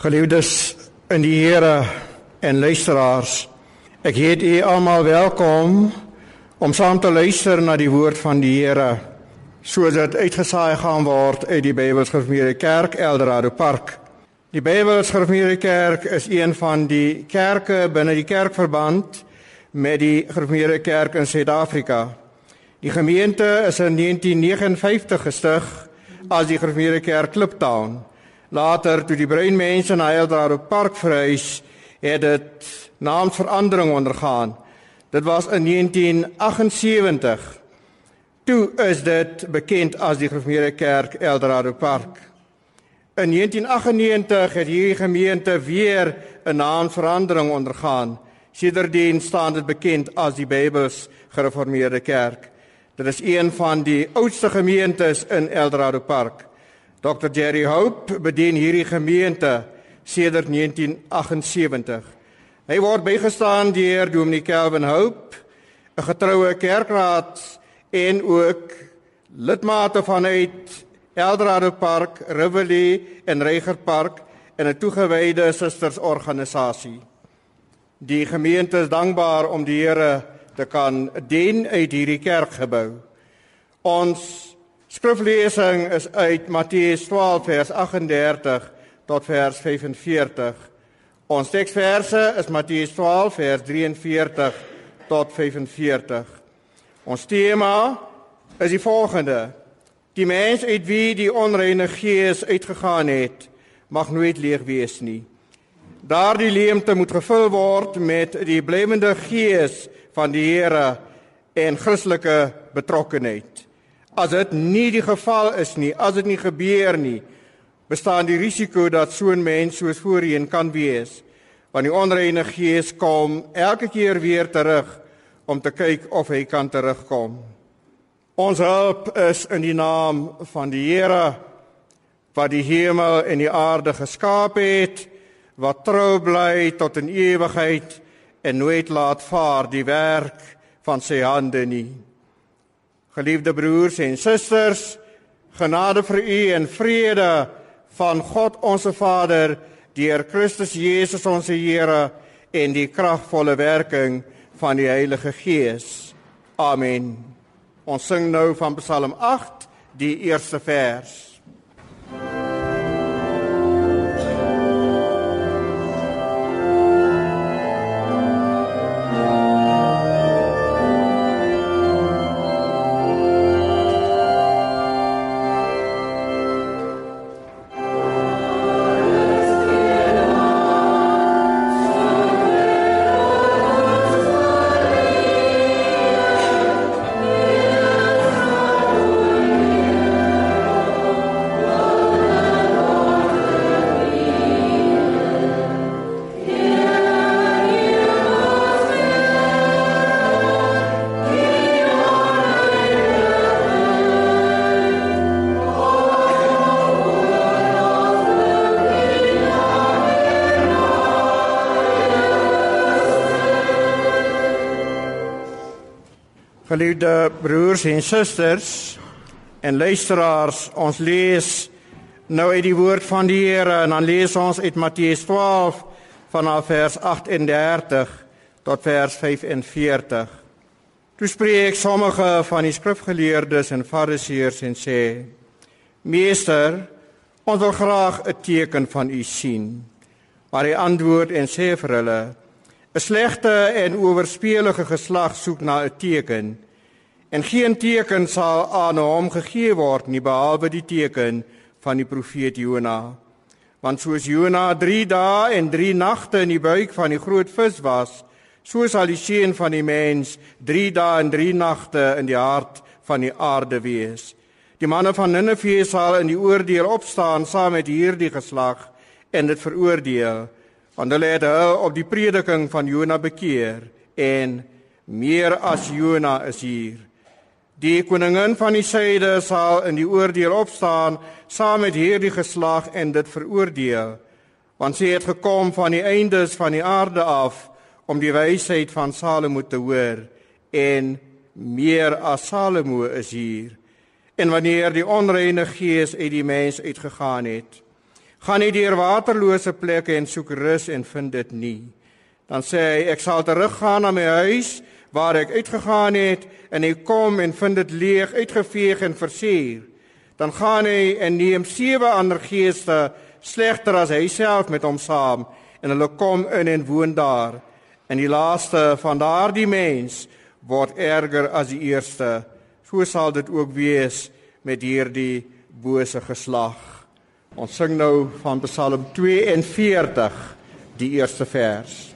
Geliefdes in die Here en luisteraars, ek heet u almal welkom om saam te luister na die woord van die Here soos dit uitgesaai gaan word uit die Bybelsgereformeerde Kerk Eldorado Park. Die Bybelsgereformeerde Kerk is een van die kerke binne die kerkverband met die Gereformeerde Kerk in Suid-Afrika. Die gemeente is in 1959 gestig as die Gereformeerde Kerk Kliptown. Later toe die bruin mense na Eldorado Park verhuis, het dit naamsverandering ondergaan. Dit was in 1978. Toe is dit bekend as die Gereformeerde Kerk Eldorado Park. In 1998 het hierdie gemeente weer 'n naamsverandering ondergaan. Sedertdien staan dit bekend as die Bybels Gereformeerde Kerk. Dit is een van die oudste gemeentes in Eldorado Park. Dr Jerry Hope bedien hierdie gemeente sedert 1978. Hy word bygestaan deur Dominee Calvin Hope, 'n getroue kerkraad en ook lidmate vanuit Eldorado Park, Rivoli en Reiger Park en 'n toegewyde sustersorganisasie. Die gemeente is dankbaar om die Here te kan dien uit hierdie kerkgebou. Ons Skriflesing is uit Matteus 12 vers 38 tot vers 45. Ons teksverse is Matteus 12 vers 43 tot 45. Ons tema is die volgende: Die mens uit wie die onreine gees uitgegaan het, mag nooit leeg wees nie. Daardie leemte moet gevul word met die blemmende gees van die Here en Christelike betrokkenheid. As dit nie die geval is nie, as dit nie gebeur nie, bestaan die risiko dat so 'n mens soos voorheen kan wees, want die onreine gees kom elke keer weer terug om te kyk of hy kan terugkom. Ons hulp is in die naam van die Here wat die hemel en die aarde geskaap het, wat trou bly tot in ewigheid en nooit laat vaar die werk van sy hande nie. Geliefde broers en susters, genade vir u en vrede van God ons Vader deur Christus Jesus ons Here en die kragvolle werking van die Heilige Gees. Amen. Ons sing nou van Psalm 8, die eerste vers. Geliefde broers en susters en luisteraars, ons lees nou uit die woord van die Here en dan lees ons uit Matteus 12 vanaf vers 38 tot vers 45. Toe spreek sommige van die skrifgeleerdes en fariseërs en sê: Meester, ons wil graag 'n teken van u sien. Maar hy antwoord en sê vir hulle: 'n Slegte en oorspelige geslag soek na 'n teken en geen teken sal aan hom gegee word nie behalwe die teken van die profeet Jona. Want soos Jona 3 dae en 3 nagte in die buik van die groot vis was, so sal die seun van die mens 3 dae en 3 nagte in die hart van die aarde wees. Die manne van Ninive sal in die oordeel opstaan saam met hierdie geslag en dit veroordeel want hulle het hulle op die prediking van Jona bekeer en meer as Jona is hier. Die koningin van die suide sal in die oordeel opstaan saam met hierdie geslag en dit veroordeel want sy het gekom van die eindes van die aarde af om die wysheid van Salomo te hoor en meer as Salomo is hier en wanneer die onreine gees uit die mens uitgegaan het Gaan nie deur waterlose plekke en soek rus en vind dit nie. Dan sê hy ek sal teruggaan na my huis waar ek uitgegaan het en ek kom en vind dit leeg, uitgeveeg en versuur. Dan gaan hy en neem sewe ander geeste slegter as hy self met hom saam en hulle kom in en woon daar. En die laaste van daardie mens word erger as die eerste. So sal dit ook wees met hierdie bose geslag. Ons sing nou van Psalm 42 die eerste vers.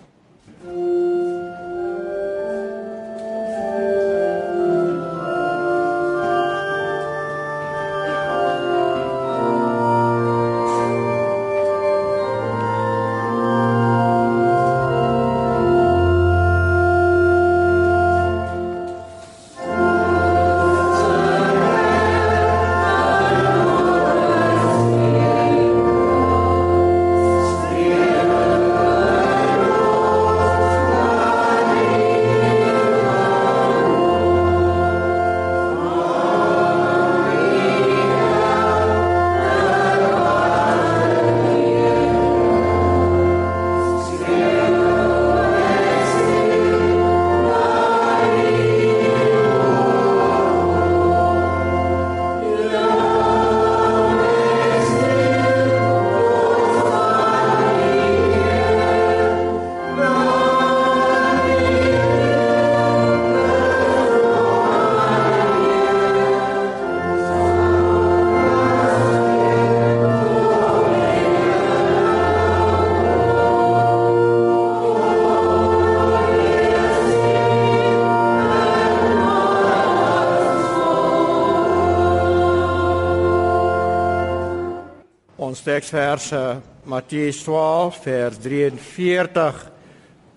Teksverse Matteus 12 vers 43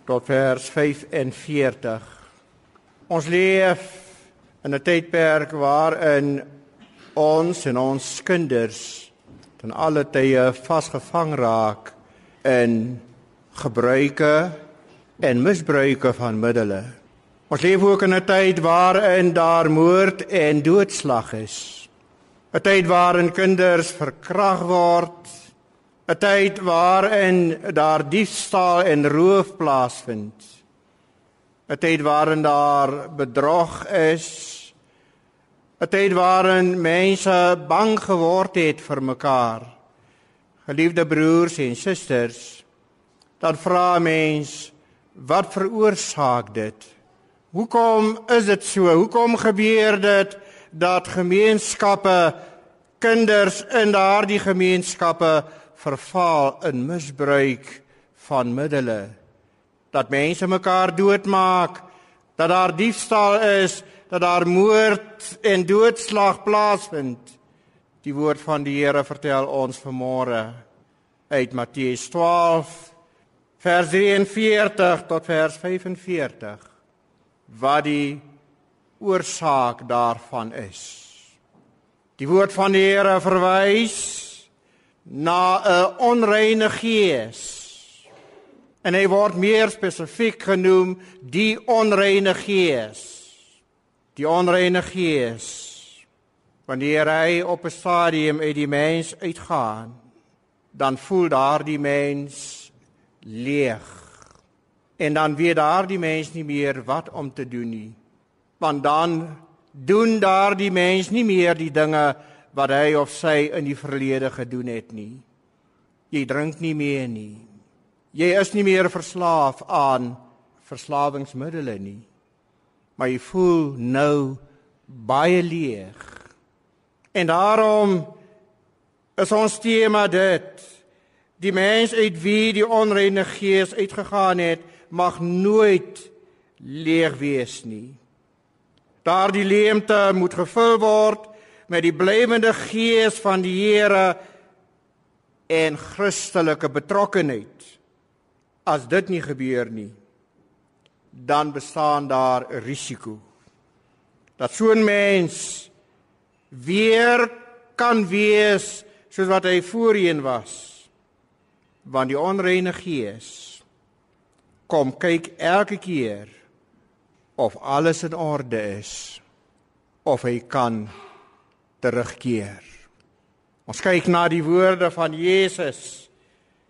tot vers 45. Ons leef in 'n tydperk waarin ons en ons kinders ten alle tye vasgevang raak in gebruike en misbruike van middele. Ons leef ook in 'n tyd waarin daar moord en doodslag is. 'n tyd waarin kinders verkrag word, 'n tyd waarin daar diefstal en roof plaasvind. 'n tyd waarin daar bedrog is, 'n tyd waarin mense bang geword het vir mekaar. Geliefde broers en susters, dan vra mens, wat veroorsaak dit? Hoekom is dit so? Hoekom gebeur dit dat gemeenskappe kinders in daardie gemeenskappe verval in misbruik van middele. Dat mense mekaar doodmaak dat daar diefstal is dat daar moord en doodslag plaasvind. Die woord van die Here vertel ons vanmôre uit Matteus 12 vers 43 tot vers 45 wat die oorsaak daarvan is. Die woord van die Here verwys na 'n onreine gees. En hy word meer spesifiek genoem die onreine gees. Die onreine gees. Wanneer hy op 'n stadium uit die mens uitgaan, dan voel daardie mens leeg. En dan weet daardie mens nie meer wat om te doen nie. Want dan doen daardie mens nie meer die dinge wat hy of sy in die verlede gedoen het nie. Jy drink nie meer nie. Jy is nie meer verslaaf aan verslawingsmiddels nie. Maar jy voel nou baie leeg. En daarom is ons tema dit die mens uit wie die onreine gees uitgegaan het mag nooit leeg wees nie. Daardie leemte moet gevul word met die blywende gees van die Here en Christelike betrokkenheid. As dit nie gebeur nie, dan bestaan daar 'n risiko dat so 'n mens weer kan wees soos wat hy voorheen was. Want die onreine gees kom kyk elke keer of alles in orde is of hy kan terugkeer. Ons kyk na die woorde van Jesus.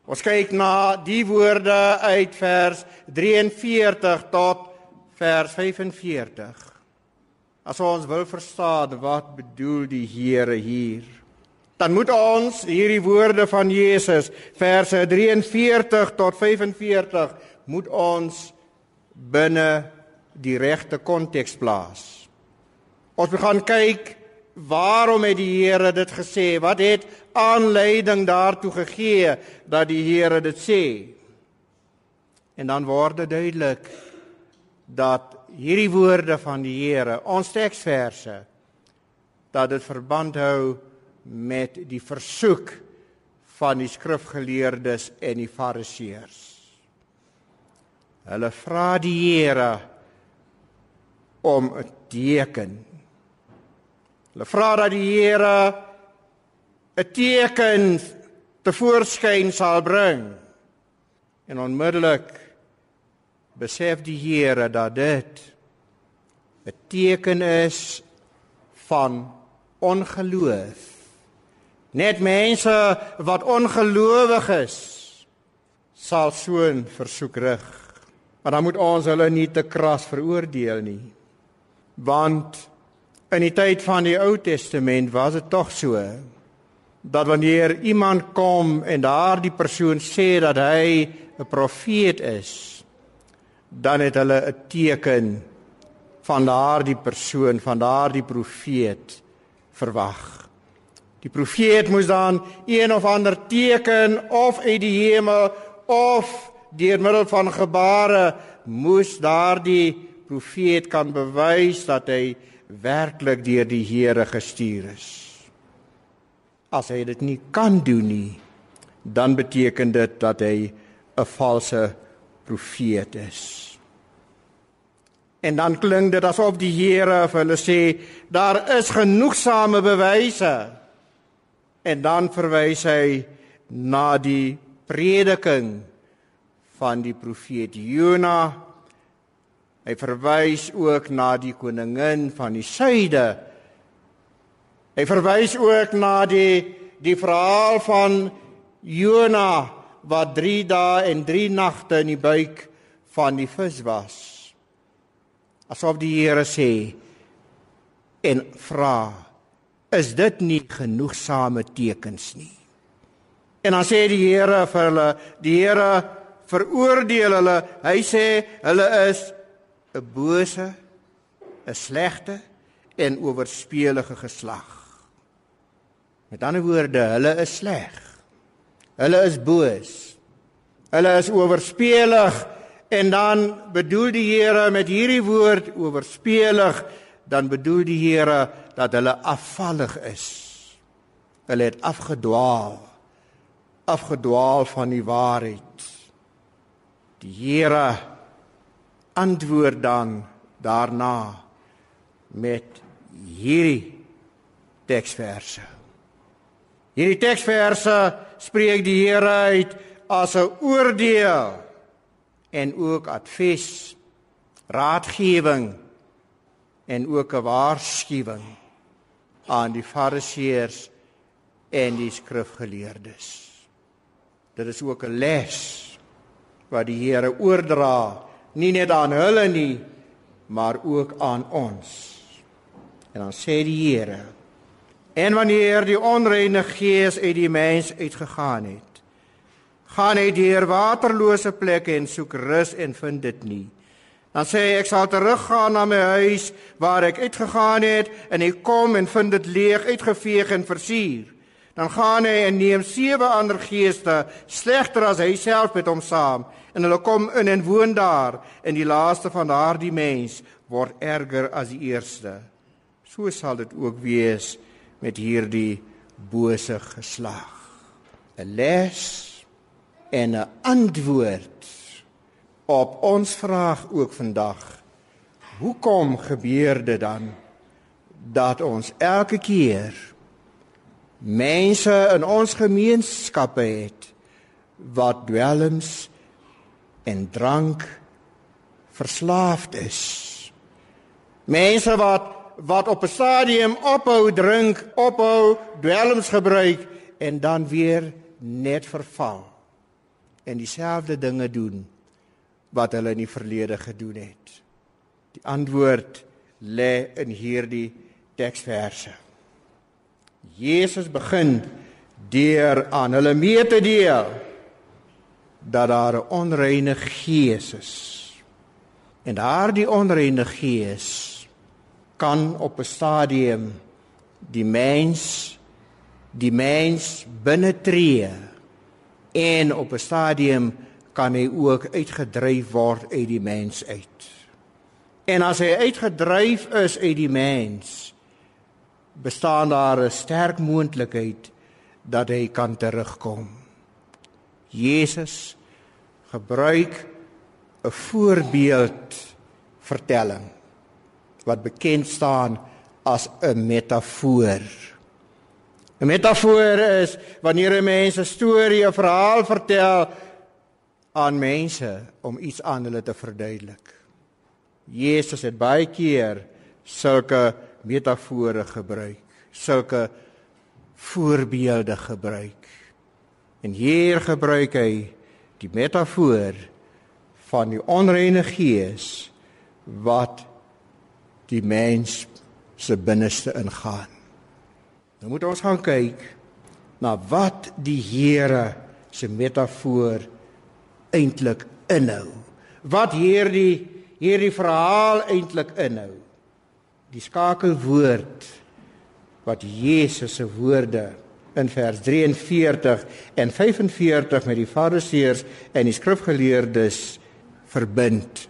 Ons kyk na die woorde uit vers 43 tot vers 45. As ons wil verstaan wat bedoel die Here hier, dan moet ons hierdie woorde van Jesus, verse 43 tot 45, moet ons binne die regte konteks plaas. Ons begin kyk waarom het die Here dit gesê? Wat het aanleiding daartoe gegee dat die Here dit sê? En dan word dit duidelik dat hierdie woorde van die Here, ons teksverse, dat dit verband hou met die versoek van die skrifgeleerdes en die fariseërs. Hulle vra die Here om 'n teken Hulle vra dat die Here 'n teken te voorskyn sal bring. En onmiddellik besef die Here dat dit 'n teken is van ongeloof. Net mense wat ongelowig is sal so 'n versoek rig. Maar dan moet ons hulle nie te kras veroordeel nie. Want In die tyd van die Ou Testament was dit tog so dat wanneer iemand kom en daardie persoon sê dat hy 'n profeet is, dan het hulle 'n teken van daardie persoon, van daardie profeet verwag. Die profeet moes dan een of ander teken of uit die hemel of deur middel van gebare moes daardie profeet kan bewys dat hy werklik deur die Here gestuur is. As hy dit nie kan doen nie, dan beteken dit dat hy 'n valse profeet is. En dan klink dit asof die Here vir hulle sê daar is genoegsame bewyse. En dan verwys hy na die prediking van die profeet Jonah Hy verwys ook na die koningin van die suide. Hy verwys ook na die die verhaal van Jona wat 3 dae en 3 nagte in die buik van die vis was. Asof die Here sê en vra is dit nie genoegsame tekens nie. En dan sê die Here vir hulle, die Here veroordeel hulle. Hy sê hulle is 'n bose, 'n slegte en oorspelige geslag. Met ander woorde, hulle is sleg. Hulle is boos. Hulle is oorspelig en dan bedoel die Here met hierdie woord oorspelig, dan bedoel die Here dat hulle afvallig is. Hulle het afgedwaal. Afgedwaal van die waarheid. Die Here antwoord dan daarna met hierdie teksverse. Hierdie teksverse spreek die Here uit as 'n oordeel en ook advies, raadgewing en ook 'n waarskuwing aan die fariseërs en die skrifgeleerdes. Dit is ook 'n les wat die Here oordra nie net aan hulle nie, maar ook aan ons. En dan sê die Here: En wanneer die onreine gees uit die mens uitgegaan het, gaan hy deur waterlose plekke en soek rus en vind dit nie. Dan sê hy ek sal teruggaan na my huis waar ek uitgegaan het en ek kom en vind dit leeg, uitgeveeg en versuur. Dan gaan hy en neem sewe ander geeste slegter as hy self met hom saam en hulle kom in en woon daar en die laaste van daardie mens word erger as die eerste. So sal dit ook wees met hierdie bose geslag. 'n Les en 'n antwoord op ons vraag ook vandag. Hoekom gebeur dit dan dat ons elke keer mense in ons gemeenskappe het wat dwelms en drank verslaafd is. Mense wat wat op 'n stadium ophou drink, ophou dwelms gebruik en dan weer net verval en dieselfde dinge doen wat hulle in die verlede gedoen het. Die antwoord lê in hierdie teksverse. Jesus begin deur aan hulle mee te deel dat daar 'n onreine gees is. En daardie onreine gees kan op 'n stadium die mens die mens binnetree en op 'n stadium kan hy ook uitgedryf word uit die mens uit. En as hy uitgedryf is uit die mens, bestaan daar 'n sterk moontlikheid dat hy kan terugkom. Jesus gebruik 'n voorbeeld vertelling wat bekend staan as 'n metafoor. 'n Metafoor is wanneer 'n mens 'n storie, 'n verhaal vertel aan mense om iets aan hulle te verduidelik. Jesus het baie keer sulke metafore gebruik, sulke voorbeelde gebruik. En hier gebruik hy die metafoor van die onreine gees wat die mens se binneste ingaan. Nou moet ons gaan kyk na wat die Here se metafoor eintlik inhou. Wat hierdie hierdie verhaal eintlik inhou. Die skakelwoord wat Jesus se woorde in vers 43 en 45 met die fariseërs en die skrifgeleerdes verbind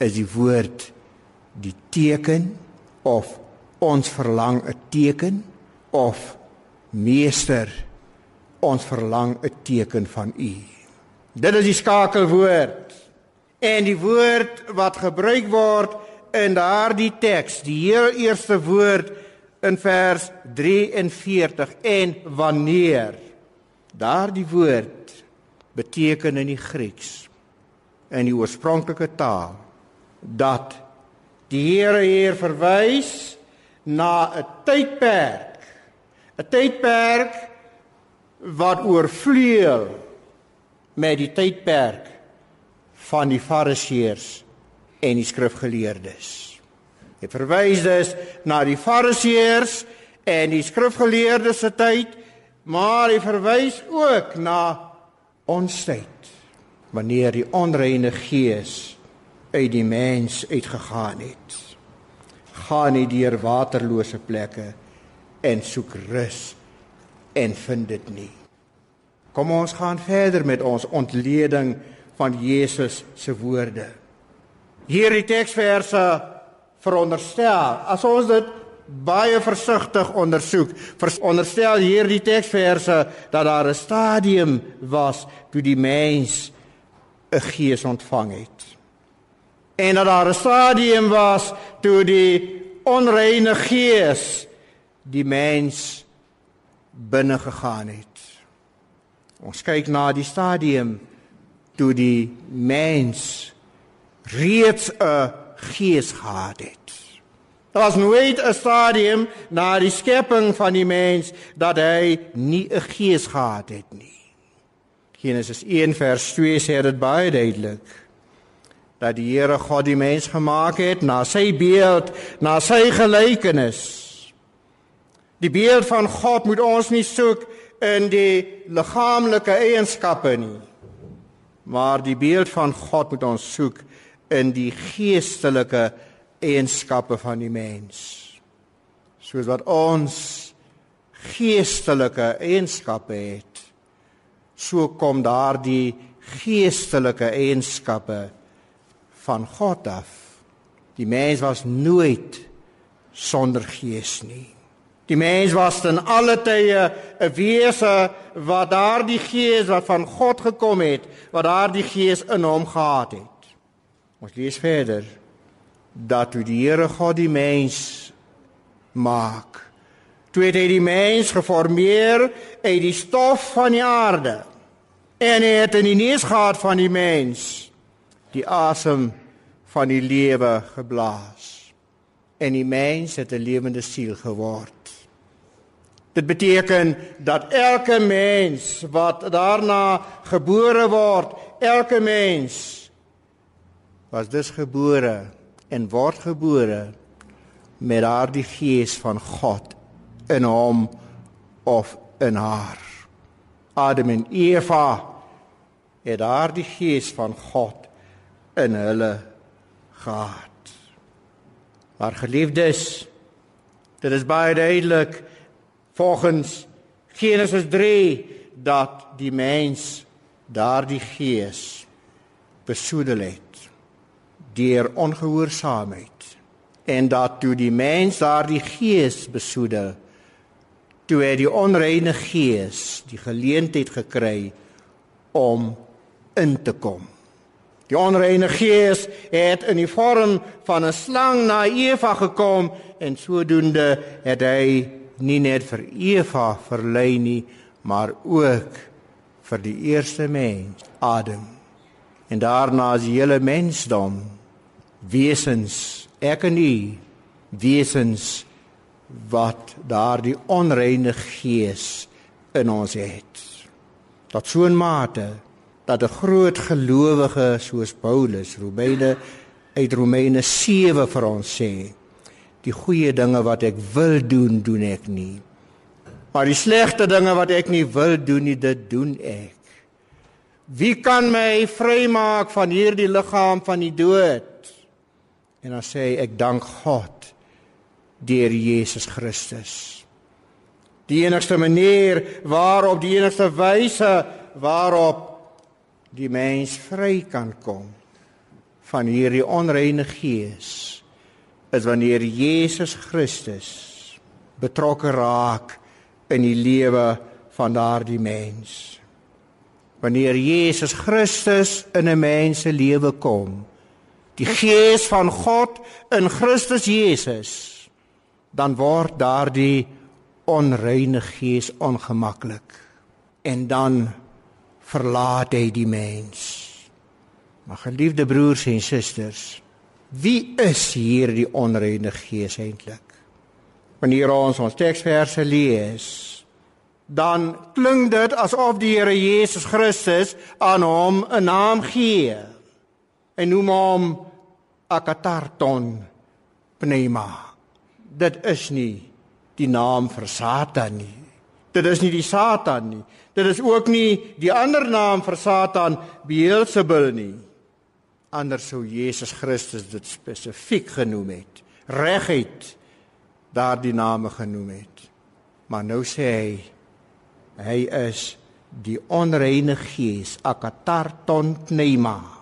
is die woord die teken of ons verlang 'n teken of meester ons verlang 'n teken van u. Dit is die skakelwoord. En die woord wat gebruik word in daardie teks die heel eerste woord in vers 43 en wanneer? Daardie woord beteken in die Grieks in die oorspronklike taal dat die Here hier verwys na 'n tydperk 'n tydperk wat oorvleuel met die tydperk van die fariseërs en die skrifgeleerdes Hy verwys dus na die Fariseërs en die skrifgeleerdes se tyd, maar hy verwys ook na ons tyd wanneer die onreine gees uit die mens uitgegaan het. Gaan nie deur waterlose plekke en soek rus en vind dit nie. Kom ons gaan verder met ons ontleding van Jesus se woorde. Hierdie teksverse veronderstel. As ons dit baie versigtig ondersoek veronderstel hierdie teksverse dat daar 'n stadium was toe die mens 'n gees ontvang het. En dat daar 'n stadium was toe die onreine gees die mens binne gegaan het. Ons kyk na die stadium toe die mens reeds 'n gees gehad het. Daar was nooit 'n stadium na die skepping van die mens dat hy nie 'n gees gehad het nie. Genesis 1 vers 2 sê dit baie duidelik dat die Here God die mens gemaak het na sy beeld, na sy gelykenis. Die beeld van God moet ons nie soek in die liggaamlike eienskappe nie. Maar die beeld van God moet ons soek in die geestelike eienskappe van die mens. Soos wat ons geestelike eienskappe het, so kom daardie geestelike eienskappe van God af. Die mens was nooit sonder gees nie. Die mens was in alle tye 'n wese wat daardie gees wat van God gekom het, wat daardie gees in hom gehad het. Ons lees verder dat toe die Here God die mens maak, toe het hy die mens geformeer uit die stof van die aarde en hy het in die neus gehad van die mens die asem van die lewe geblaas. en die mens het 'n lewende siel geword. Dit beteken dat elke mens wat daarna gebore word, elke mens was dus gebore en word gebore met daardie gees van God in hom of in haar. Adam en Eva het daardie gees van God in hulle gehad. Maar geliefdes, dit is baie duidelik volgens Genesis 3 dat die mens daardie gees besoedel het deur ongehoorsaamheid en dat toe die mens daardie gees besoedel toe het die onreine gees die geleentheid gekry om in te kom. Die onreine gees het in die vorm van 'n slang na Eva gekom en sodoende het hy nie net vir Eva verlei nie, maar ook vir die eerste mens, Adam. En daarna is die hele mensdom wesens, ek en u, wesens wat daardie onreine gees in ons het. Tot so 'n mate dat 'n groot gelowige soos Paulus Romeine uit Romeine 7 vir ons sê die goeie dinge wat ek wil doen doen ek nie. Maar die slegte dinge wat ek nie wil doen nie dit doen ek. Wie kan my vrymaak van hierdie liggaam van die dood en dan sê ek dank God deur Jesus Christus die enigste manier waarop die enigste wyse waarop die mens vry kan kom van hierdie onreine gees is wanneer Jesus Christus betrokke raak in die lewe van daardie mens. Wanneer Jesus Christus in 'n mens se lewe kom, die gees van God in Christus Jesus, dan word daardie onreine gees ongemaklik en dan verlaat hy die mens. Maar geliefde broers en susters, wie is hierdie onreine gees eintlik? Wanneer ons ons teksverse lees, dan klink dit asof die Here Jesus Christus aan hom 'n naam gee. En noem hom Akatarton Pneuma. Dit is nie die naam vir Satan nie. Dit is nie die Satan nie. Dit is ook nie die ander naam vir Satan Beelzebul nie. Anders sou Jesus Christus dit spesifiek genoem het. Reguit daardie name genoem het. Maar nou sê hy hy is die onreine gees Akatarton Pneuma.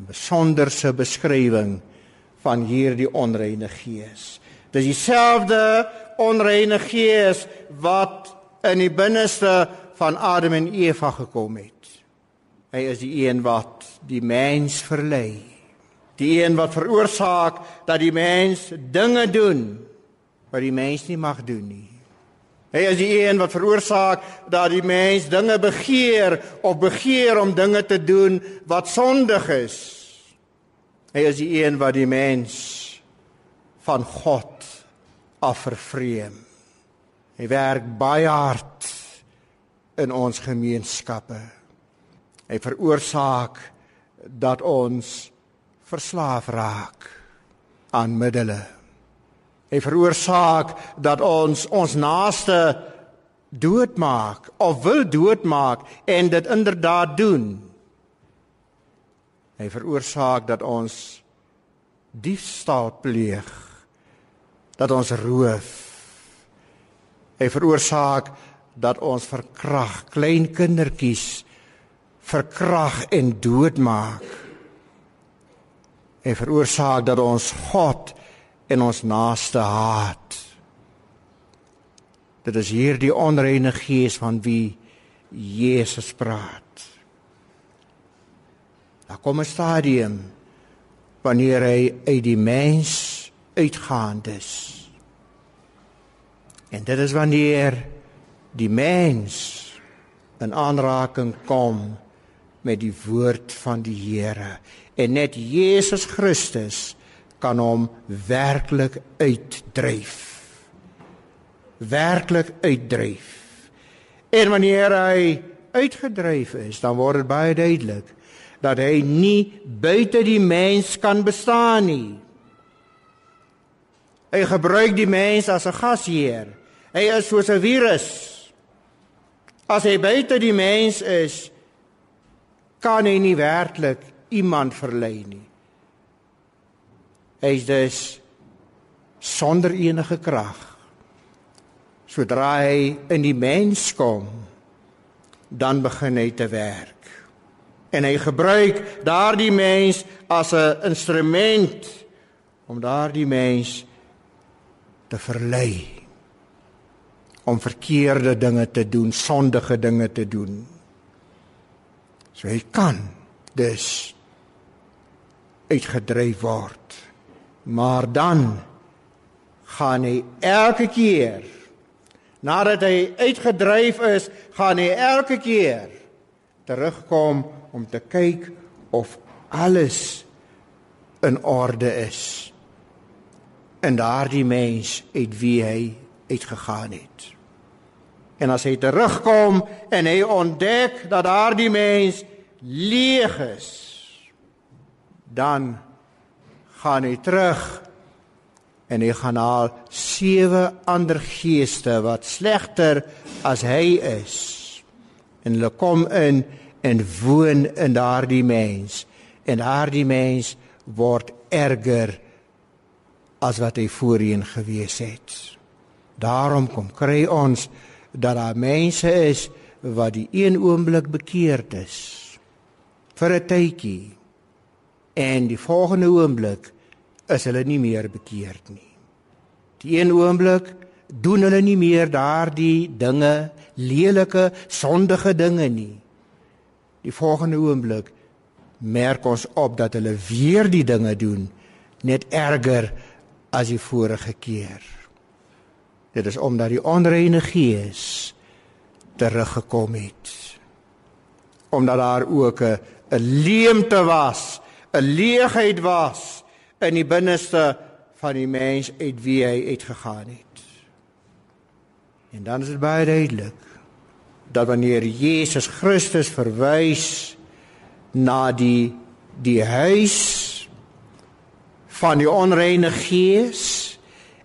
'n Besonderse beskrywing van hierdie onreine gees. Dis dieselfde onreine gees wat in die binneste van Adam en Eva gekom het. Hy is die een wat die mens verlei. Die een wat veroorsaak dat die mens dinge doen wat die mens nie mag doen nie. Hy is die een wat veroorsaak dat die mens dinge begeer of begeer om dinge te doen wat sondig is. Hy is die een wat die mens van God af vervreem. Hy werk baie hard in ons gemeenskappe. Hy veroorsaak dat ons verslaaf raak aan middele. Hy veroorsaak dat ons ons naaste doodmaak of wil doodmaak en dit inderdaad doen. Hy veroorsaak dat ons diefstal pleeg, dat ons roof. Hy veroorsaak dat ons verkrag klein kindertjies verkrag en doodmaak. En veroorsaak dat ons God en ons naaste haat. Dit is hierdie onreine gees van wie Jesus praat. Daar kom 'n stadium wanneer hy uit die mens uitgaan dus. En dit is wanneer die mens in aanraking kom met die woord van die Here en net Jesus Christus kan hom werklik uitdryf. Werklik uitdryf. En wanneer hy uitgedryf is, dan word dit baie duidelik dat hy nie buite die mens kan bestaan nie. Hy gebruik die mens as 'n gasheer. Hy is soos 'n virus. As hy buite die mens is, kan hy nie werklik iemand verlei nie. Hy is dus sonder enige krag. Sodra hy in die mens kom, dan begin hy te werk. En hy gebruik daardie mens as 'n instrument om daardie mens te verlei om verkeerde dinge te doen, sondige dinge te doen. So hy kan dus uitgedryf word. Maar dan gaan hy elke keer nadat hy uitgedryf is, gaan hy elke keer terugkom om te kyk of alles in orde is. En daardie mens uit wie hy uitgegaan het. En as hy terugkom en hy ontdek dat daardie mens leeg is, dan gaan hy terug en hy gaan haal sewe ander geeste wat slegter as hy is. En hulle kom in en woon in daardie mens en daardie mens word erger as wat hy voorheen gewees het. Daarom kom kry ons dat daar mense is wat die een oomblik bekeerd is vir 'n tydjie en die volgende oomblik is hulle nie meer bekeerd nie. Die een oomblik doen hulle nie meer daardie dinge, lelike, sondige dinge nie. Die volgende oomblik merk ons op dat hulle weer die dinge doen net erger as die vorige keer. Dit is omdat die onreine gees teruggekom het. Omdat daar ook 'n leemte was 'n leegheid was in die binneste van die mens uit wie hy uitgegaan het. En dan is dit baie duidelik dat wanneer Jesus Christus verwys na die die huis van die onreine gees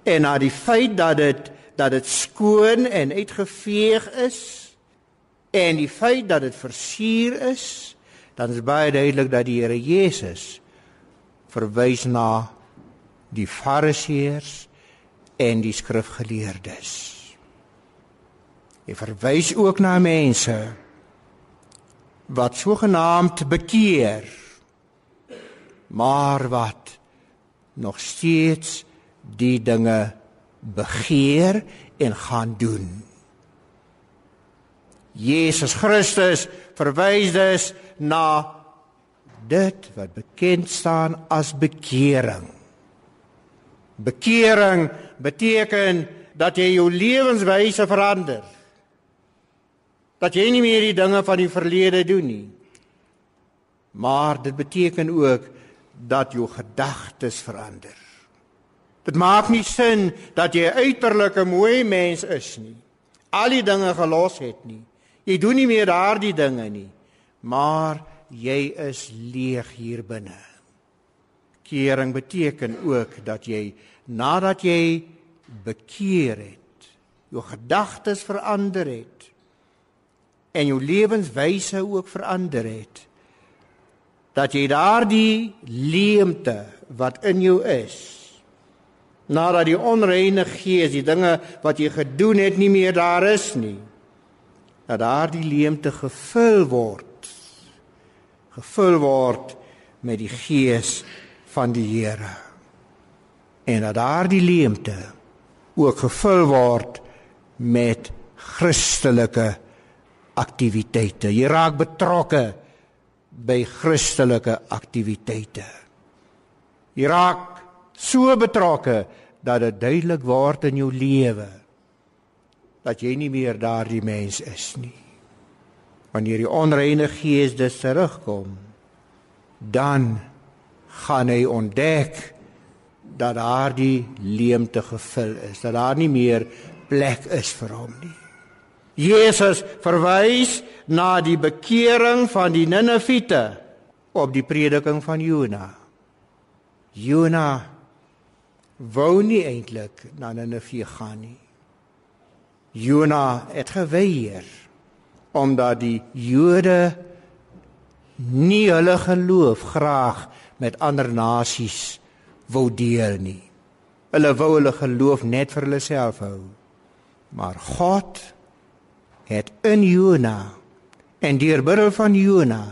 en na die feit dat dit dat dit skoon en uitgeveeg is en die feit dat dit versier is dan is baie duidelik dat die Here Jesus verwys na die fariseërs en die skrifgeleerdes. Hy verwys ook na mense wat sogenaamd bekeer maar wat nog steeds die dinge begeer en gaan doen. Jesus Christus verwys dus na dit wat bekend staan as bekering. Bekering beteken dat jy jou lewenswyse verander. Dat jy nie meer die dinge van die verlede doen nie. Maar dit beteken ook dat jou gedagtes verander. Dit maak nie sin dat jy uiterlik 'n mooi mens is nie. Al die dinge gelos het nie. Jy doen nie meer daardie dinge nie maar jy is leeg hier binne. Kering beteken ook dat jy nadat jy bekeer het, jou gedagtes verander het en jou lewenswyse ook verander het dat jy daardie leemte wat in jou is nadat die onreine gees die dinge wat jy gedoen het nie meer daar is nie dat daardie leemte gevul word gevul word met die gees van die Here. En dat daardie leemte ook gevul word met Christelike aktiwiteite. Jy raak betrokke by Christelike aktiwiteite. Jy raak so betrokke dat dit duidelik word in jou lewe dat jy nie meer daardie mens is nie wanneer die onreine gees dus terugkom dan gaan hy ontdek dat daardie leemte gevul is, dat daar nie meer plek is vir hom nie. Jesus verwys na die bekering van die Niniviete op die prediking van Jona. Jona wou nie eintlik na Ninive gaan nie. Jona het geweier omdat die Jode nie hulle geloof graag met ander nasies wou deel nie. Hulle wou hulle geloof net vir hulle self hou. Maar God het in Jona en deur middel van Jona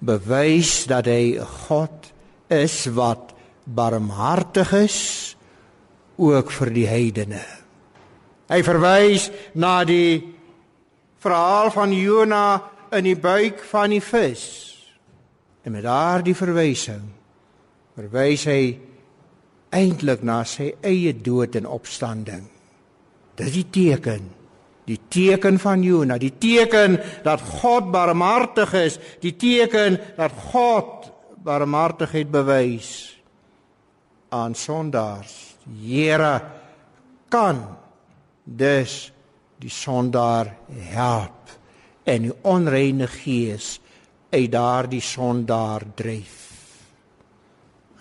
bewys dat hy 'n God is wat barmhartig is ook vir die heidene. Hy verwys na die verhaal van Jona in die buik van die vis. En met daardie verwysing verwys hy eintlik na sy eie dood en opstanding. Dis die teken die teken van Jona, die teken dat God barmhartig is, die teken dat God barmhartigheid bewys aan sondaars. Here kan dus die sondaar help en die onreine gees uit daardie sondaar dryf.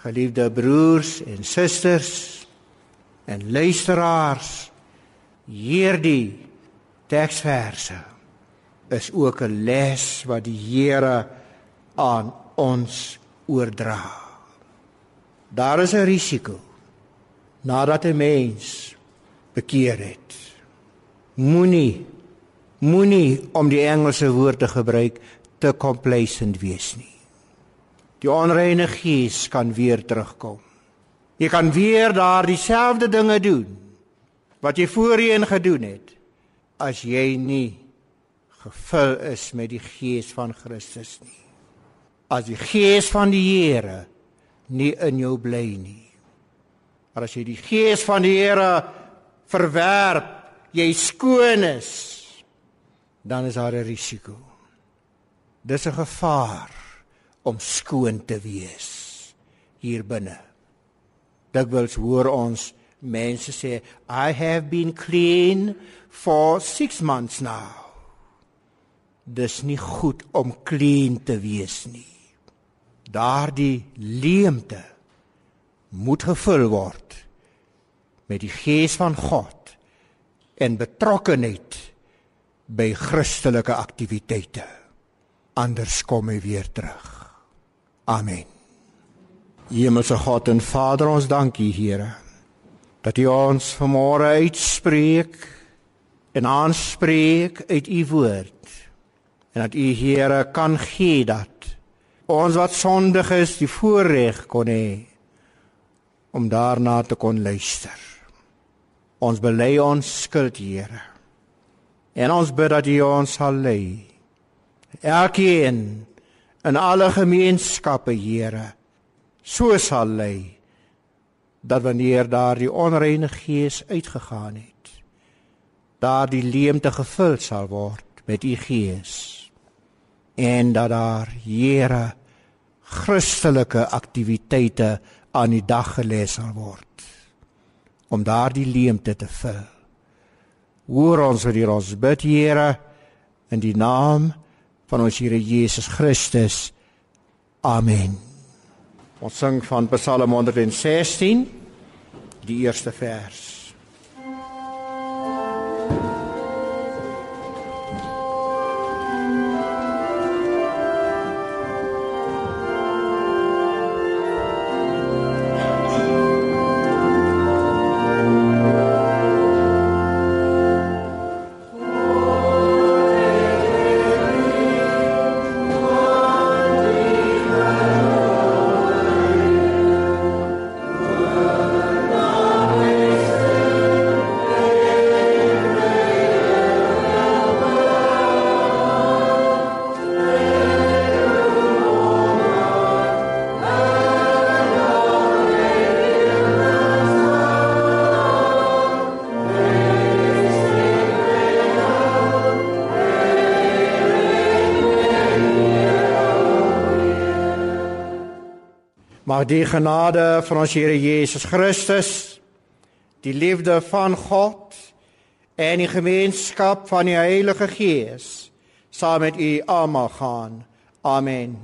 Geliefde broers en susters en luisteraars, hierdie teksverse is ook 'n les wat die Here aan ons oordra. Daar is 'n risiko nadat 'n mens bekeer het. Moenie moenie om die Engelse woord te gebruik te complacent wees nie. Die onreine gees kan weer terugkom. Jy kan weer daardie selfde dinge doen wat jy voorheen gedoen het as jy nie gevul is met die gees van Christus nie. As die gees van die Here nie in jou bly nie. Maar as jy die gees van die Here verwerp, jy skoon is, dan is daar 'n risiko. Dis 'n gevaar om skoon te wees hier binne. Dit wils hoor ons mense sê I have been clean for 6 months now. Dis nie goed om clean te wees nie. Daardie leemte moet gevul word met die gees van God en betrokkenheid by Christelike aktiwiteite. Anders kom hy weer terug. Amen. Hemelse God en Vader, ons dankie Here dat U ons vanmôre uitspreek en aanspreek uit u woord en dat u Here kan gee dat ons wat sondig is die voorreg kon hê om daarna te kon luister. Ons bely ons skuld, Here. En ons bid dat U ons sal lei. Elkeen in alle gemeenskappe, Here, so sal lei dat wanneer daar die onreine gees uitgegaan het daar die leemte gevul sal word met u gees en dat daar Here Christelike aktiwiteite aan die dag gelê sal word om daardie leemte te vul. Hoor ons vir ons bid Here in die naam van ons Here Jesus Christus. Amen. Ons sing van Psalm 116 die eerste vers. Mag die genade van ons Here Jesus Christus, die liefde van God en die gemeenskap van die Heilige Gees saam met u almal gaan. Amen.